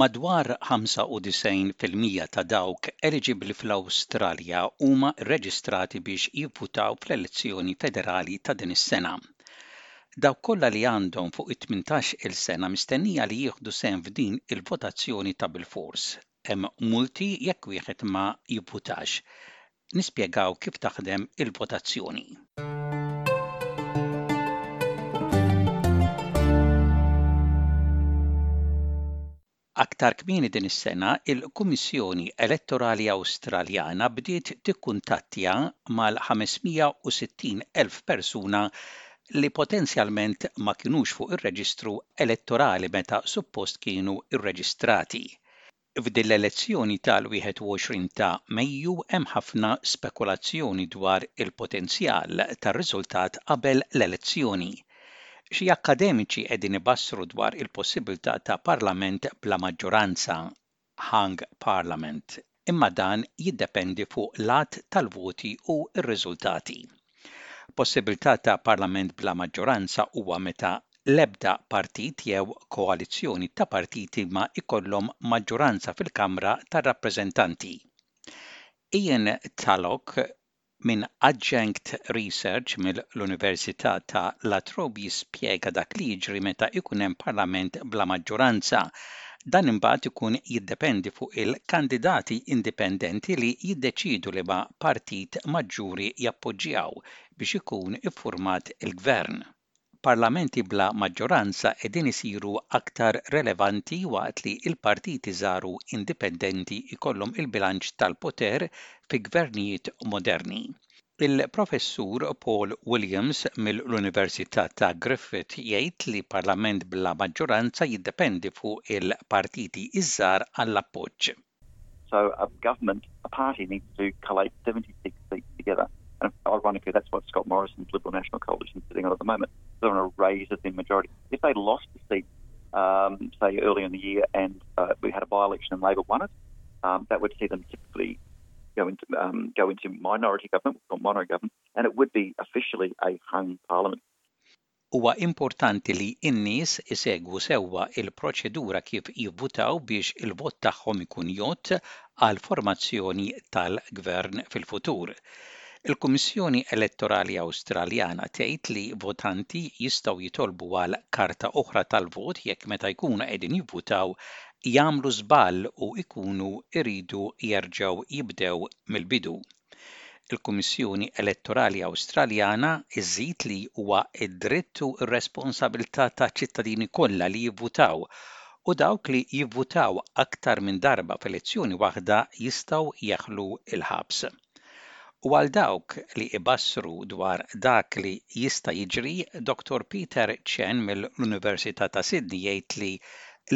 Madwar 95 fil-mija ta' dawk eliġibbli fl-Awstralja huma rreġistrati biex jivvutaw fl-elezzjoni federali ta' din is-sena. Dawk kollha li għandhom fuq it-tmintax-il sena mistennija li jieħdu sehem f'din il-votazzjoni ta' bilfors, Hemm multi jekk wieħed ma jivvutax. Nispjegaw kif taħdem il-votazzjoni. Aktar kmieni din is-sena, il-Kummissjoni Elettorali Awstraljana bdiet tikkuntattja mal-560,000 persuna li potenzjalment ma kinux fuq ir-reġistru elettorali meta suppost kienu rreġistrati. F'din l-elezzjoni tal-21 ta' Mejju hemm ħafna spekulazzjoni dwar il-potenzjal tar-riżultat qabel l-elezzjoni. Xi akkademiċi qegħdin ibassru dwar il-possibbiltà ta' parlament bla maġġoranza, hung parliament. imma dan jiddependi fuq l-għadd tal-voti u r-riżultati. Possibbiltà ta' Parlament bla maġġoranza huwa meta l-ebda partit jew koalizzjoni ta' partiti ma jkollhom maġġoranza fil-Kamra tar-Rappreżentanti. Ian Tulloch minn Adjunct Research mill-Università ta' La Trobe jispjega dak li jiġri meta jkun hemm Parlament bla maġġuranza. Dan imbagħad ikun jiddependi fuq il-kandidati indipendenti li jiddeċiedu liema partit maġġuri jappoġġjaw biex ikun iffurmat il-Gvern. Parlamenti bla maġġoranza qegħdin isiru aktar relevanti waqt li l-partiti żgħaru indipendenti jkollhom il-bilanċ tal-poter fi gvernijiet moderni. Il-Professur Paul Williams mill-Università ta' Griffith jgħid li parlament bla maġġoranza jiddependi fuq il-partiti ż-żgħar għall-appoġġ. So a government, a party needs to collate 76 seats together. And ironically, that's what Scott Morrison's Liberal National Coalition is sitting on at the moment. sort of raise as in majority. If they lost the seat, um, say early in the year, and uh, we had a by-election and Labor won it, um, that would see them typically go into um, go into minority government, or mono government, and it would be officially a hung parliament. Huwa importanti li n-nies isegwu sewwa l-proċedura kif jivvutaw biex il-vot tagħhom ikun jgħodd għall-formazzjoni tal-gvern fil-futur. Il-Kummissjoni Elettorali Awstraljana tgħid li votanti jistgħu jitolbu għal karta oħra tal-vot jekk meta jkunu qegħdin jivvutaw jagħmlu żball u jkunu jridu jerġgħu jibdew mill-bidu. Il-Kummissjoni Elettorali Awstraljana żżid li huwa d-dritt u r-responsabilità taċ-ċittadini kollha li jivvutaw u dawk li jivvutaw aktar minn darba f'elezzjoni waħda jistgħu jeħlu l-ħabs. U għal dawk li jbassru dwar dak li jista' jiġri, Dottor Peter Chen mill-Università ta' Sydney jgħid li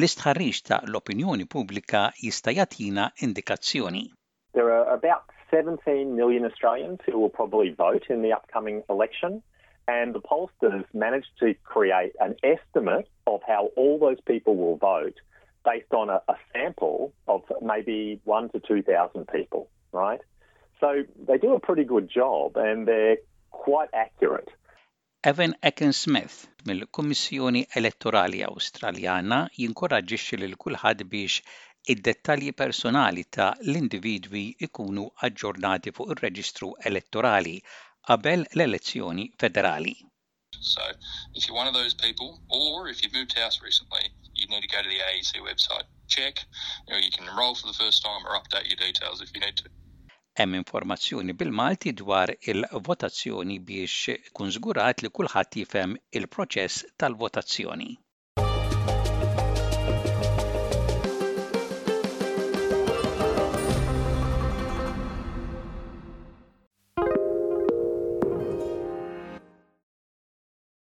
l-istħarriġ ta' l-opinjoni pubblika jista' jagħtina indikazzjoni. There are about 17 million Australians who will probably vote in the upcoming election. And the pollsters managed to create an estimate of how all those people will vote based on a, a sample of maybe one to 2,000 people, right? So they do a pretty good job and they're quite accurate. Evan Akin Smith mill-Kummissjoni Elettorali Awstraljana jinkoraġġixxi lil kulħadd biex id-dettalji personali ta' l-individwi jkunu aġġornati fuq ir-reġistru elettorali qabel l-elezzjoni federali. So, if you're one of those people, or if you've moved house recently, you'd need to go to the AEC website, check, you know, you can enrol for the first time or update your details if you need to. Hemm informazzjoni bil-Malti dwar il-votazzjoni biex ikun żgurat li kulħadd jifhem il-proċess tal-votazzjoni.